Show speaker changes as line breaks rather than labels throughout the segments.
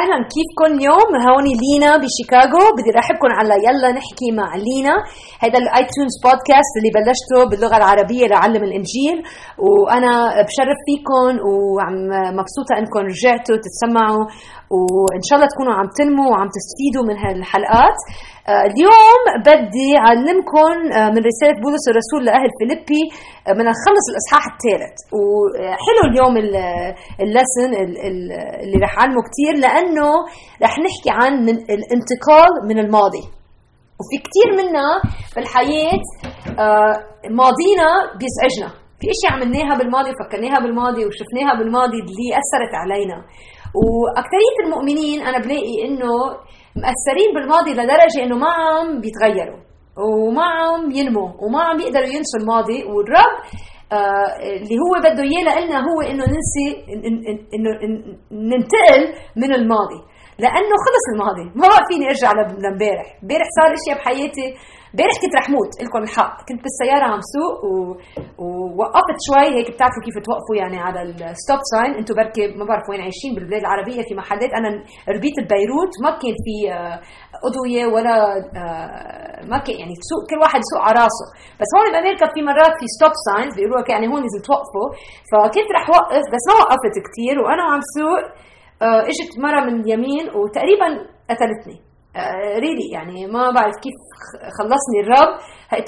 أهلا كيفكم اليوم هون لينا بشيكاغو. بدي رحبكم على يلا نحكي مع لينا. هذا الآيتونز بودكاست اللي بلشته باللغة العربية لعلم الإنجيل. وأنا بشرف فيكم وعم مبسوطة انكم رجعتوا تتسمعوا وإن شاء الله تكونوا عم تنموا وعم تستفيدوا من هالحلقات. آه، اليوم بدي أعلمكم آه، من رسالة بولس الرسول لأهل فيليبي آه، بدنا نخلص الإصحاح الثالث. وحلو اليوم اللسن اللي رح أعلمه كثير لأنه رح نحكي عن الانتقال من الماضي. وفي كثير منا بالحياة ماضينا بيزعجنا. في اشياء عملناها بالماضي وفكرناها بالماضي وشفناها بالماضي اللي أثرت علينا. وأكثرية المؤمنين أنا بلاقي إنه مأثرين بالماضي لدرجة إنه ما عم بيتغيروا وما عم ينموا وما عم بيقدروا ينسوا الماضي. والرب آه اللي هو بده إياه لنا هو إنه ننسي إنه ننتقل من الماضي. لأنه خلص الماضي ما بقى فيني أرجع لامبارح امبارح صار إشياء بحياتي امبارح كنت رح موت؟ لكم الحق. كنت بالسيارة عم سوق و... ووقفت شوي هيك بتعرفوا كيف توقفوا يعني على ال stop sign أنتم بركي ما بعرف وين عايشين بالبلاد العربية في محلات. أنا ربيت ببيروت ما كان في آه، اضويه ولا آه، ما كان يعني سوق كل واحد يسوق على راسه. بس هون بأمريكا في مرات في stop signs بيقولوا يعني هون لازم توقفوا. فكنت رح وقف بس ما وقفت كثير وأنا عم سوق آه، إجت مرا من اليمين وتقريبا قتلتني. really آه، يعني ما بعرف كيف خلصني الرب.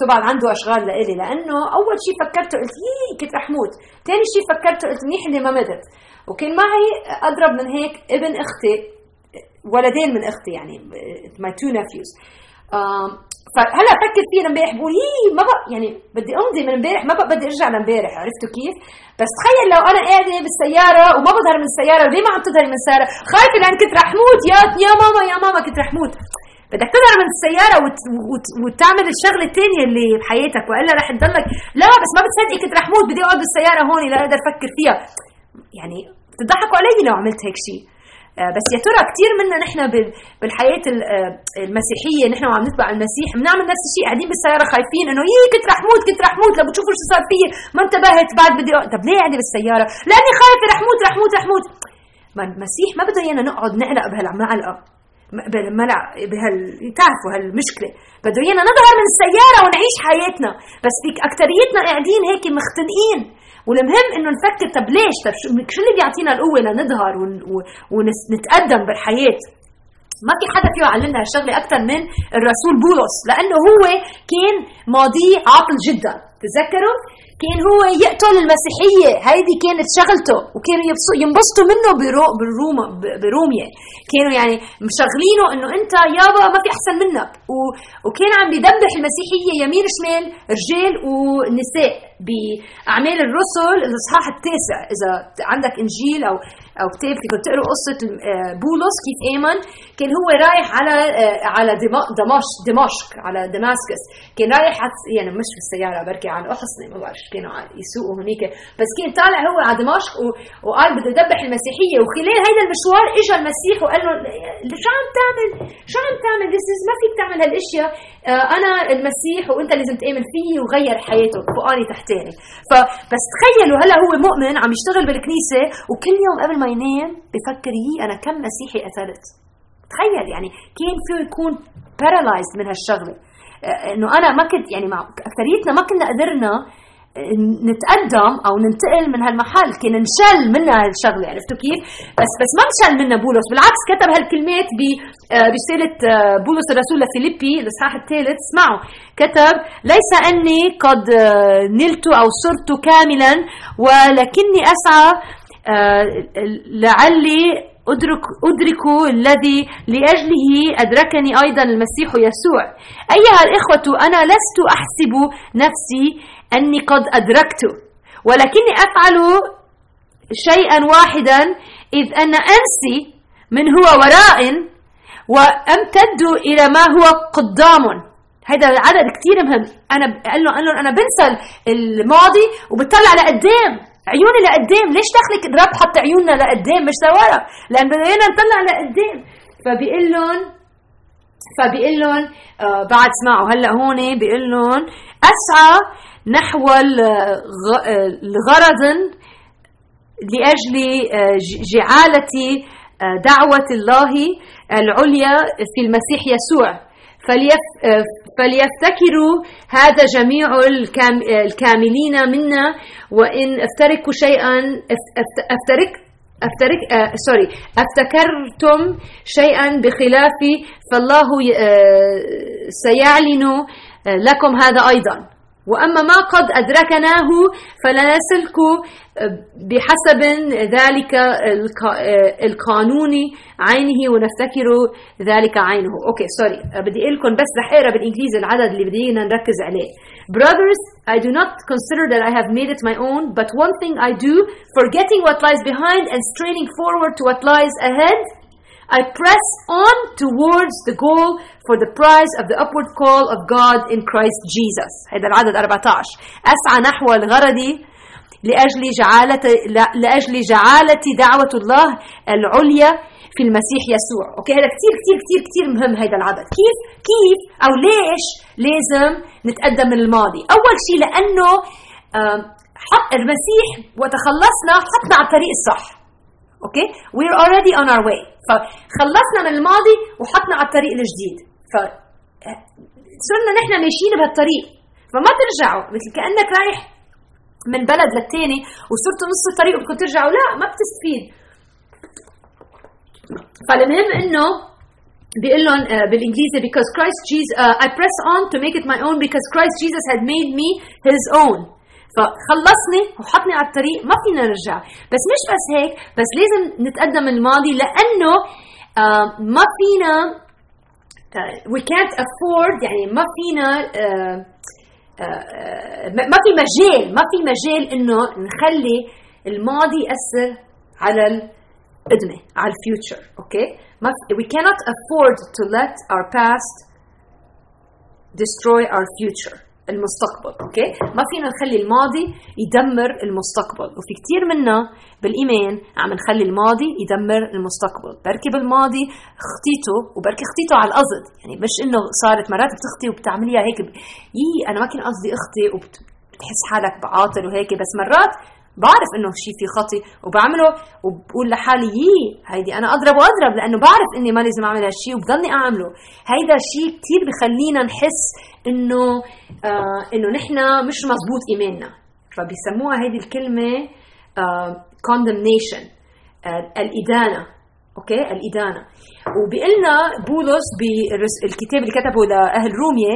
طبعا عنده أشغال لإلي لأنه أول شيء فكرته قلت يي كنت رح موت. ثاني شيء فكرته قلت منيح اللي ما متت وكان معي أضرب من هيك ابن أختي ولدين من أختي يعني my two nephews فهلا أفكر فيه امبارح بقول هي ما بقى يعني بدي امضي من امبارح ما بقى بدي أرجع لامبارح عرفتوا كيف؟ بس تخيل لو أنا قاعدة بالسيارة وما بظهر من السيارة وليه ما عم تظهري من السيارة؟ خايفة لأن كنت رح موت يا يا ماما يا ماما كنت رح موت بدك تظهر من السيارة وت... وت... وتعمل الشغلة الثانية اللي بحياتك وإلا رح تضلك لا بس ما بتصدقي كنت رح موت بدي أقعد بالسيارة هون لا أقدر أفكر فيها يعني بتضحكوا علي لو عملت هيك شيء بس يا ترى كثير منا نحن بالحياة آه، المسيحية نحن وعم نتبع المسيح بنعمل نفس الشيء قاعدين بالسيارة خايفين إنه يي كنت رح موت كنت رح موت لو بتشوفوا شو صار فيي ما انتبهت بعد بدي طب ليه قاعدة بالسيارة؟ لأني خايفة رح موت رح موت رح موت. ما المسيح ما بده إيانا نقعد نعلق بهالمعلقه بهالملع بهال تعرفوا هالمشكله بده إيانا نظهر من السيارة ونعيش حياتنا. بس اكثريتنا قاعدين هيك مختنقين. والمهم إنه نفكر طب ليش؟ طب شو اللي بيعطينا القوة لنظهر ونتقدم بالحياة؟ ما في حدا فيه يعلمنا هالشغلة أكثر من الرسول بولس لأنه هو كان ماضيه عاطل جدا تذكروا كان هو يقتل المسيحية هيدي كانت شغلته وكانوا ينبسطوا منه بالروما بروميا. كانوا يعني مشغلينه إنه أنت يابا ما في أحسن منك وكان عم بيدبح المسيحية يمين شمال رجال ونساء. بأعمال الرسل الاصحاح التاسع إذا عندك إنجيل أو أو كتاب فيكم تقروا قصة آه، بولس كيف آمن. كان هو رايح على آه، على دمشق دمشق على دماسكس. كان رايح يعني مش في السيارة بركي على احصنه ما بعرف كانوا يسوقوا هنيك. بس كان طالع هو على دمشق وقال بده يذبح المسيحية. وخلال هذا المشوار اجى المسيح وقال له شو عم تعمل؟ شو عم تعمل؟ ما فيك تعمل هالأشياء. آه، أنا المسيح وأنت لازم تآمن فيي وغير حياته فوقاني تحتاني. فبس تخيلوا هلا هو مؤمن عم يشتغل بالكنيسة. وكل يوم قبل ما ينام بفكر يي أنا كم مسيحي قتلت تخيل يعني كان فيه يكون بارالايزد من هالشغلة. آه، إنه أنا ما كنت يعني مع أكثريتنا ما كنا قدرنا نتقدم أو ننتقل من هالمحل. كان نشل منا هالشغلة عرفتوا كيف؟ بس بس ما انشل منا بولس. بالعكس كتب هالكلمات برساله آه، آه، بولس الرسول لفيليبي الإصحاح الثالث. اسمعوا. كتب ليس أني قد آه، نلت أو صرت كاملا ولكني أسعى لعلي أدرك أدرك الذي لأجله أدركني أيضا المسيح يسوع. أيها الإخوة أنا لست أحسب نفسي أني قد أدركت ولكني أفعل شيئا واحدا إذ أن أنسي من هو وراء وأمتد إلى ما هو قدام. هذا العدد كثير مهم. أنا قال له أنا بنسى الماضي وبطلع لقدام. عيوني لقدام. ليش دخلك الرب حط عيوننا لقدام؟ مش لورا لأن بدنا نطلع لقدام. فبيقول لهم فبيقول لهم آه بعد اسمعوا هلأ هون بيقول لهم أسعى نحو الغرض لأجل آه، جعالة دعوة الله العليا في المسيح يسوع. فليفتكروا هذا جميع الكاملين منا وإن افتركوا شيئا افترك آه سوري افتكرتم شيئا بخلاف فالله آه سيعلن لكم هذا أيضا. واما ما قد ادركناه فلنسلك بحسب ذلك القانون عينه ونفتكر ذلك عينه okay sorry بدي أقول لكم بس رح اقرا بالانجليزي العدد اللي بدينا نركز عليه brothers I do not consider that I have made it my own but one thing I do forgetting what lies behind and straining forward to what lies ahead I press on towards the goal for the prize of the upward call of God in Christ Jesus. هذا العدد 14 أسعى نحو الغرض لأجل جعالة لأجل جعالة دعوة الله العليا في المسيح يسوع. أوكي؟ هذا كثير كثير كثير كثير مهم هذا العدد. كيف كيف أو ليش لازم نتقدم من الماضي؟ أول شيء لأنه حط المسيح وتخلصنا حطنا على الطريق الصح. أوكي we're already on our way. فخلصنا من الماضي وحطنا على الطريق الجديد ف صرنا نحن ماشيين بهالطريق. فما ترجعوا. مثل كأنك رايح من بلد للتاني وصرتوا نص الطريق وبدكم ترجعوا. لا ما بتستفيد. فالمهم إنه بيقول لهم بالإنجليزي because Christ Jesus uh, I press on to make it my own because Christ Jesus had made me his own. فخلصني وحطني على الطريق ما فينا نرجع. بس مش بس هيك بس لازم نتقدم الماضي لأنه uh, ما فينا we can't afford يعني ما فينا uh, ما في مجال ما في مجال إنه نخلي الماضي يأثر على القدمة على ال future okay we cannot afford to let our past destroy our future. المستقبل أوكي؟ ما فينا نخلي الماضي يدمر المستقبل وفي كثير منا بالإيمان عم نخلي الماضي يدمر المستقبل. بركي بالماضي خطيته وبركي خطيته على القصد يعني مش إنه صارت مرات بتخطي وبتعمليها هيك يي أنا ما كان قصدي أخطي وبتحس حالك بعاطل وهيك بس مرات بعرف إنه شيء في خطي وبعمله وبقول لحالي يي هيدي أنا أضرب وأضرب لأنه بعرف إني ما لازم أعمل هالشيء وبضلني أعمله. هيدا شيء كثير بخلينا نحس إنه آه إنه نحن مش مزبوط إيماننا. فبيسموها هيدي الكلمة آه condemnation آه الإدانة. okay؟ الإدانة. وبيقلنا بولس بالكتاب اللي كتبه لأهل روميا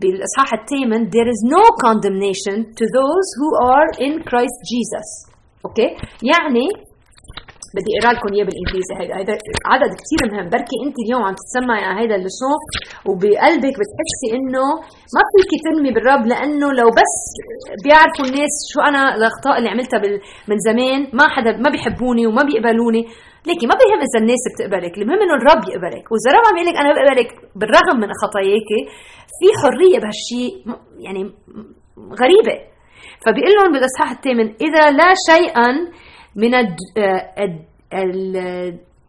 بالإصحاح الثامن there is no condemnation to those who are in Christ Jesus. okay يعني بدي أقرأ لكم إياه بالإنجليزي. هيدا هيدا عدد كثير مهم. بركي أنت اليوم عم تسمعي على هيدا اللسون وبقلبك بتحسي إنه ما فيك تنمي بالرب لأنه لو بس بيعرفوا الناس شو أنا الأخطاء اللي عملتها من زمان ما حدا ما بيحبوني وما بيقبلوني. ليكي ما بيهم إذا الناس بتقبلك المهم إنه الرب يقبلك. واذا الرب عم يقول لك أنا بقبلك بالرغم من خطاياك في حرية بهالشيء يعني غريبة. فبيقول لهم بالاصحاح الثامن إذا لا شيئا من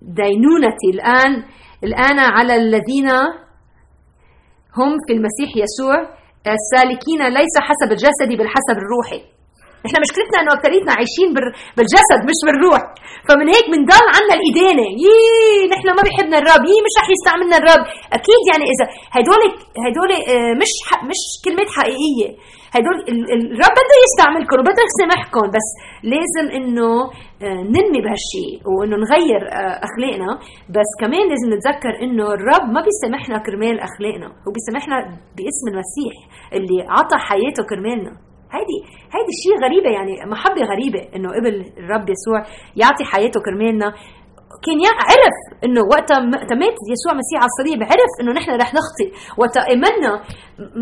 الدينونة الآن الآن على الذين هم في المسيح يسوع السالكين ليس حسب الجسد بل حسب الروحي نحن مشكلتنا إنه اكثريتنا عايشين بالجسد مش بالروح. فمن هيك بنضل عنا الإدانة. يي نحن ما بيحبنا الرب يي مش رح يستعملنا الرب أكيد يعني إذا هدول هدول مش مش كلمات حقيقية. هدول الرب بده يستعملكم وبده يسامحكم بس لازم إنه ننمي بهالشيء وإنه نغير أخلاقنا. بس كمان لازم نتذكر إنه الرب ما بيسامحنا كرمال أخلاقنا. هو بيسامحنا باسم المسيح اللي عطى حياته كرمالنا. هيدي هيدي شيء غريبة يعني محبة غريبة إنه قبل الرب يسوع يعطي حياته كرمالنا. كان عرف إنه وقت مات يسوع مسيح على الصليب عرف إنه نحن رح نخطي وقت آمنا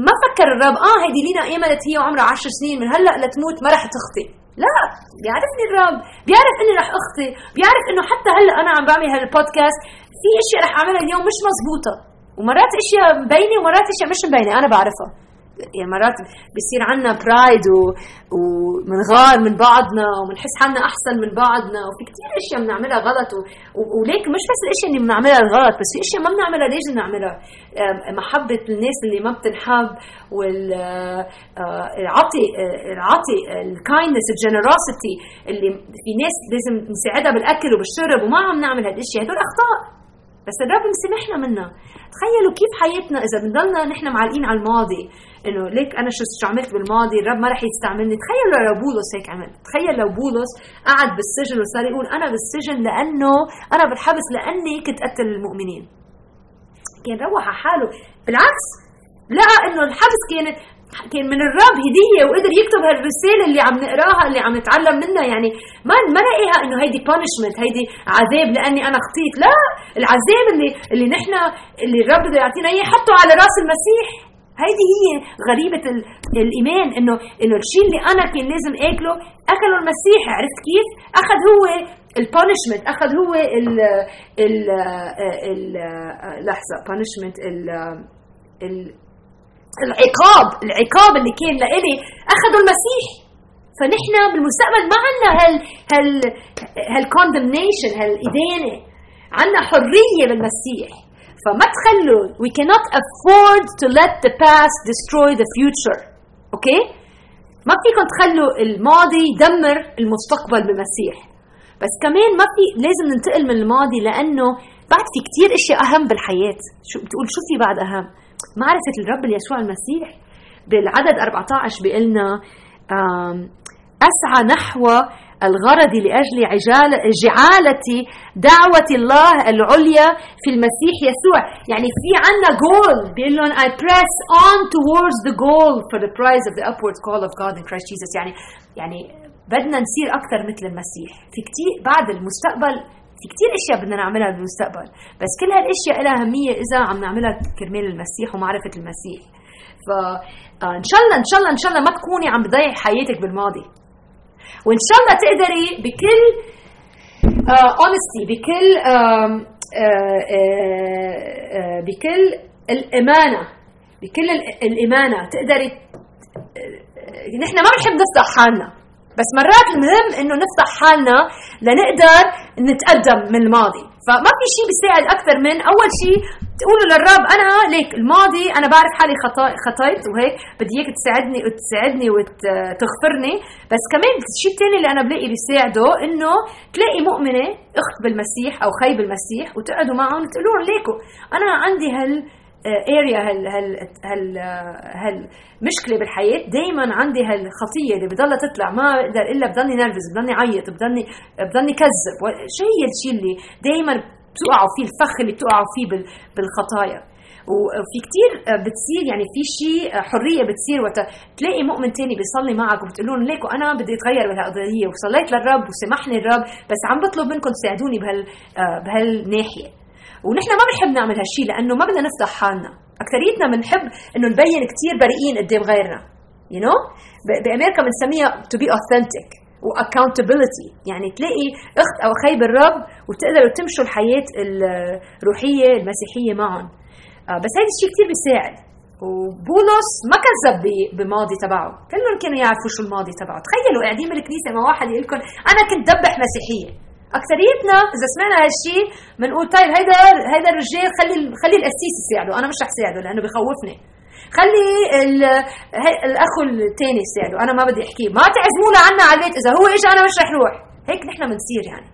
ما فكر الرب آه هيدي لينا آمنت هي وعمرها عشر سنين من هلأ لتموت ما رح تخطي لا بيعرفني الرب بيعرف إني رح اخطي بيعرف إنه حتى هلأ أنا عم بعمل هالبودكاست في إشياء رح أعملها اليوم مش مزبوطة. ومرات إشياء مبينة ومرات إشياء مش مبينة أنا بعرفها. يعني مرات بصير عنا برايد ومنغار من بعضنا ومنحس حالنا أحسن من بعضنا وفي كثير أشياء بنعملها غلط و... وليك مش بس الأشياء اللي بنعملها غلط بس في أشياء ما بنعملها ليش بنعملها؟ محبة الناس اللي ما بتنحب والعطي العطي الكايندنس الجنرosity اللي في ناس لازم نساعدها بالأكل وبالشرب وما عم نعمل هالأشياء. هدول أخطاء. بس الرب مسامحنا منها تخيلوا كيف حياتنا إذا بنضلنا نحن معلقين على الماضي. إنه ليك أنا شو شو عملت بالماضي الرب ما رح يستعملني. تخيلوا لو بولس هيك عمل. تخيل لو بولس قعد بالسجن وصار يقول أنا بالسجن لأنه أنا بالحبس لأني كنت قتل المؤمنين. كان روح على حاله. بالعكس لقى إنه الحبس كانت كان من الرب هدية وقدر يكتب هالرسالة اللي عم نقراها اللي عم نتعلم منها. يعني ما ما لاقيها إنه هيدي بانشمنت هيدي عذاب لأني أنا خطيت. لا العذاب اللي اللي نحن اللي الرب بده يعطينا إياه حطه على رأس المسيح. هيدي هي غريبة الإيمان إنه إنه الشيء اللي أنا كان لازم آكله أكله المسيح. عرفت كيف؟ أخذ هو ال punishment أخذ هو ال ال ال لحظة punishment ال ال العقاب العقاب اللي كان لإلي أخذوا المسيح. فنحن بالمستقبل ما عندنا هال هال هال condemnation هالإدانة عندنا حرية بالمسيح. فما تخلوا we cannot afford to let the past destroy the future. أوكي? ما فيكم تخلوا الماضي يدمر المستقبل بالمسيح. بس كمان ما في لازم ننتقل من الماضي لأنه بعد في كتير إشياء أهم بالحياة. شو بتقول شو في بعد أهم؟ معرفة الرب يسوع المسيح بالعدد 14 بيقول لنا أسعى نحو الغرض لأجل جعالة دعوة الله العليا في المسيح يسوع. يعني في عنا جول بيقول لهم I press on towards the goal for the prize of the upward call of God in Christ Jesus. يعني يعني بدنا نصير أكثر مثل المسيح. في كتير بعد المستقبل في كتير أشياء بدنا نعملها بالمستقبل بس كل هالأشياء لها أهمية إذا عم نعملها كرمال المسيح ومعرفة المسيح. ف إن شاء الله إن شاء الله إن شاء الله ما تكوني عم تضيعي حياتك بالماضي. وإن شاء الله تقدري بكل اونستي بكل uh, uh, uh, بكل الإمانة بكل الإمانة تقدري نحن ما بنحب نفضح حالنا. بس مرات المهم إنه نفتح حالنا لنقدر نتقدم من الماضي. فما في شيء بيساعد أكثر من أول شيء تقولوا للرب أنا ليك الماضي أنا بعرف حالي خطيت وهيك بدي إياك تساعدني وتساعدني وتغفرني. بس كمان الشيء الثاني اللي أنا بلاقي بيساعده إنه تلاقي مؤمنة أخت بالمسيح أو خي بالمسيح وتقعدوا معهم وتقولوا لهم ليكو أنا عندي هال اريا هال هال هال هال مشكلة بالحياة. دائما عندي هالخطيه اللي بضلها تطلع ما بقدر إلا بضلني نرفز بضلني عيط بضلني بضلني كذب. شو هي الشيء اللي دائما بتوقعوا فيه الفخ اللي بتوقعوا فيه بالخطايا. وفي كتير بتصير يعني في شيء حرية بتصير وقت تلاقي مؤمن تاني بيصلي معك وبتقول لهم ليكو أنا بدي أتغير بهالقضيه وصليت للرب وسمحني الرب بس عم بطلب منكم تساعدوني بهال بهالناحية. ونحن ما بنحب نعمل هالشيء لأنه ما بدنا نفضح حالنا. أكثريتنا بنحب إنه نبين كثير بريئين قدام غيرنا. You know? بأمريكا بنسميها to be authentic واكونتابيلتي يعني تلاقي أخت أو خي بالرب وتقدروا تمشوا الحياة الروحية المسيحية معهم. آه بس هذا الشيء كثير بيساعد. وبولس ما كذب بماضي تبعه. كلهم كانوا يعرفوا شو الماضي تبعه. تخيلوا قاعدين بالكنيسة مع واحد يقول لكم أنا كنت دبح مسيحية. أكثريتنا إذا سمعنا هالشيء بنقول طيب هيدا هيدا الرجال خلي خلي القسيس يساعده. أنا مش رح ساعده لأنه بخوفني. خلي الأخ الثاني يساعده. أنا ما بدي أحكيه. ما تعزموا عنا على البيت. إذا هو اجى أنا مش رح روح. هيك نحن بنصير يعني.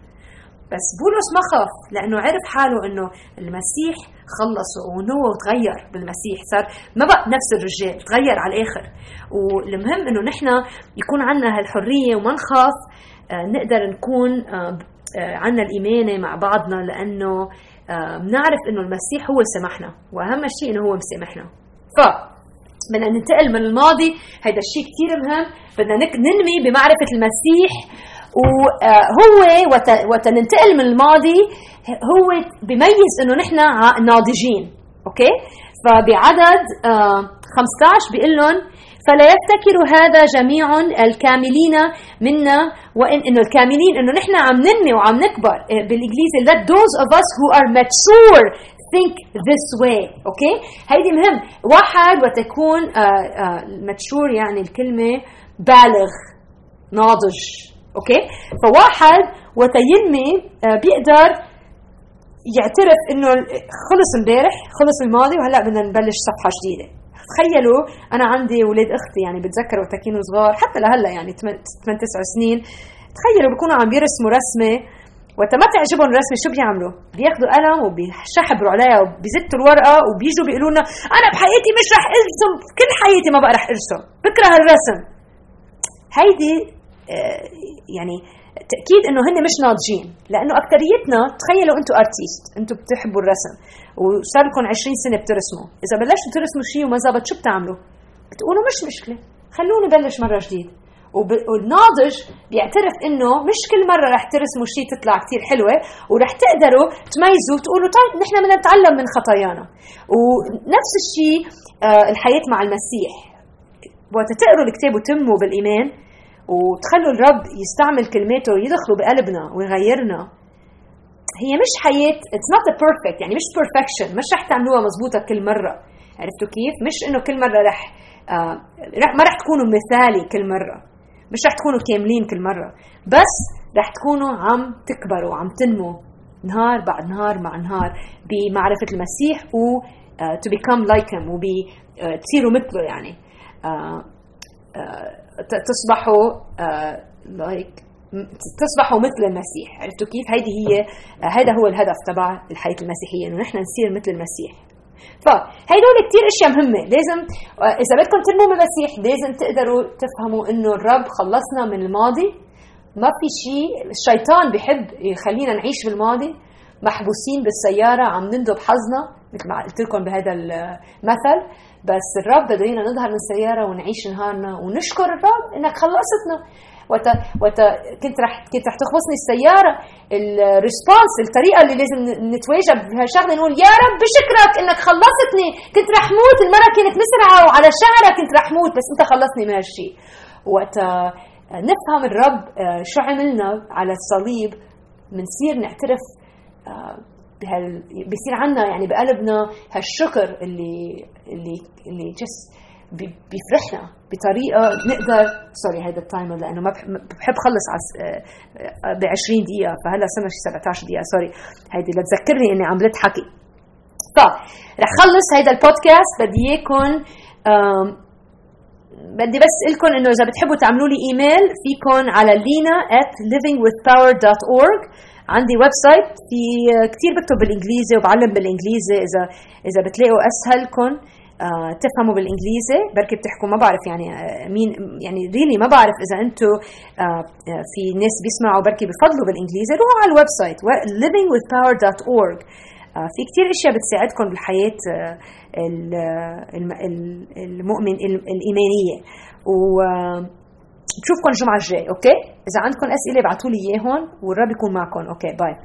بس بولس ما خاف لأنه عرف حاله إنه المسيح خلصه وانه تغير بالمسيح. صار ما بقى نفس الرجال تغير على الآخر. والمهم إنه نحن يكون عندنا هالحرية وما نخاف. نقدر نكون عنا الإيمانة مع بعضنا لأنه بنعرف إنه المسيح هو سمحنا وأهم شيء إنه هو مسامحنا. ف بدنا ننتقل من الماضي هذا الشيء كثير مهم بدنا ننمي بمعرفة المسيح وهو وقت ننتقل من الماضي هو بميز إنه نحن ناضجين okay؟ فبعدد 15 بيقول لهم فلا يفتكر هذا جميع الكاملين منا وان إنه الكاملين إنه نحن عم ننمي وعم نكبر بالإنجليزي let those of us who are mature think this way okay؟ هيدي مهم. واحد وتكون آه آه mature يعني الكلمة بالغ ناضج okay؟ فواحد وتينمي آه بيقدر يعترف إنه خلص امبارح خلص الماضي وهلأ بدنا نبلش صفحة جديدة. تخيلوا أنا عندي ولاد أختي يعني بتذكر وقت كانوا صغار حتى لهلأ يعني 8 9 سنين. تخيلوا بيكونوا عم بيرسموا رسمة وقت ما تعجبهم الرسمة شو بيعملوا؟ بياخذوا قلم وبيشحبروا عليها وبيزتوا الورقة وبيجوا بيقولوا لنا أنا بحياتي مش رح ارسم كل حياتي ما بقى رح ارسم بكره الرسم هيدي آه، يعني تأكيد إنه هن مش ناضجين لأنه أكثريتنا تخيلوا أنتم ارتيست أنتم بتحبوا الرسم وصار لكم 20 سنة بترسموا إذا بلشتوا ترسموا شيء وما زبط شو بتعملوا؟ بتقولوا مش مشكلة خلوني بلش مرة جديد. والناضج بيعترف إنه مش كل مرة رح ترسموا شيء تطلع كثير حلوة ورح تقدروا تميزوا وتقولوا طيب نحن بدنا نتعلم من خطايانا. ونفس الشيء آه، الحياة مع المسيح. وقت تقروا الكتاب وتموا بالإيمان وتخلوا الرب يستعمل كلماته يدخلوا بقلبنا ويغيرنا. هي مش حياة it's not perfect يعني مش perfection مش رح تعملوها مزبوطة كل مرة. عرفتوا كيف؟ مش إنه كل مرة رح آه رح ما رح تكونوا مثالي كل مرة. مش رح تكونوا كاملين كل مرة. بس رح تكونوا عم تكبروا عم تنموا نهار بعد نهار مع نهار بمعرفة المسيح و uh, to become like him وتصيروا uh, مثله يعني. uh, uh, تصبحوا لايك uh, تصبحوا مثل المسيح. عرفتوا كيف؟ هيدي هي هذا هو الهدف تبع الحياة المسيحية إنه نحن نصير مثل المسيح. فهيدول كثير أشياء مهمة. لازم إذا بدكم تنموا بالمسيح لازم تقدروا تفهموا إنه الرب خلصنا من الماضي. ما في شيء الشيطان بحب يخلينا نعيش بالماضي. محبوسين بالسيارة عم نندب حظنا مثل ما قلت لكم بهذا المثل بس الرب بده إيانا نظهر من السياره ونعيش نهارنا ونشكر الرب إنك خلصتنا. وقت وقت كنت رح كنت رح تخبصني السيارة. الريسبونس الطريقة اللي لازم نتواجه بهالشغلة نقول يا رب بشكرك إنك خلصتني. كنت رح موت. المرا كانت مسرعة وعلى شعرها كنت رح موت. بس أنت خلصني من هالشيء وقت نفهم الرب شو عملنا على الصليب. بنصير نعترف بهال بيصير عنا يعني بقلبنا هالشكر اللي اللي اللي just بيفرحنا بطريقة نقدر sorry هذا ال timer لأنه ما بحب خلص ب 20 دقيقة فهلأ صرنا شي 17 دقيقة sorry هيدي لتذكرني إني عم حكي. طيب رح خلص هيدا البودكاست بدي إياكم بدي بس قلكم إنه إذا بتحبوا تعملوا لي إيميل فيكم على lina at livingwithpower.org عندي website في كثير بكتب بالإنجليزي وبعلم بالإنجليزي. إذا إذا بتلاقوا اسهلكم آه تفهموا بالإنجليزي. بركي بتحكوا ما بعرف يعني آه مين يعني really ما بعرف إذا أنتم آه في ناس بيسمعوا بركي بفضلوا بالإنجليزي. روحوا على ال website livingwithpower.org آه في كثير أشياء بتساعدكم بالحياة آه المؤمن الإيمانية. و بشوفكم الجمعة الجاي okay؟ إذا عندكم أسئلة ابعثوا لي إياهم والرب يكون معكم. okay bye.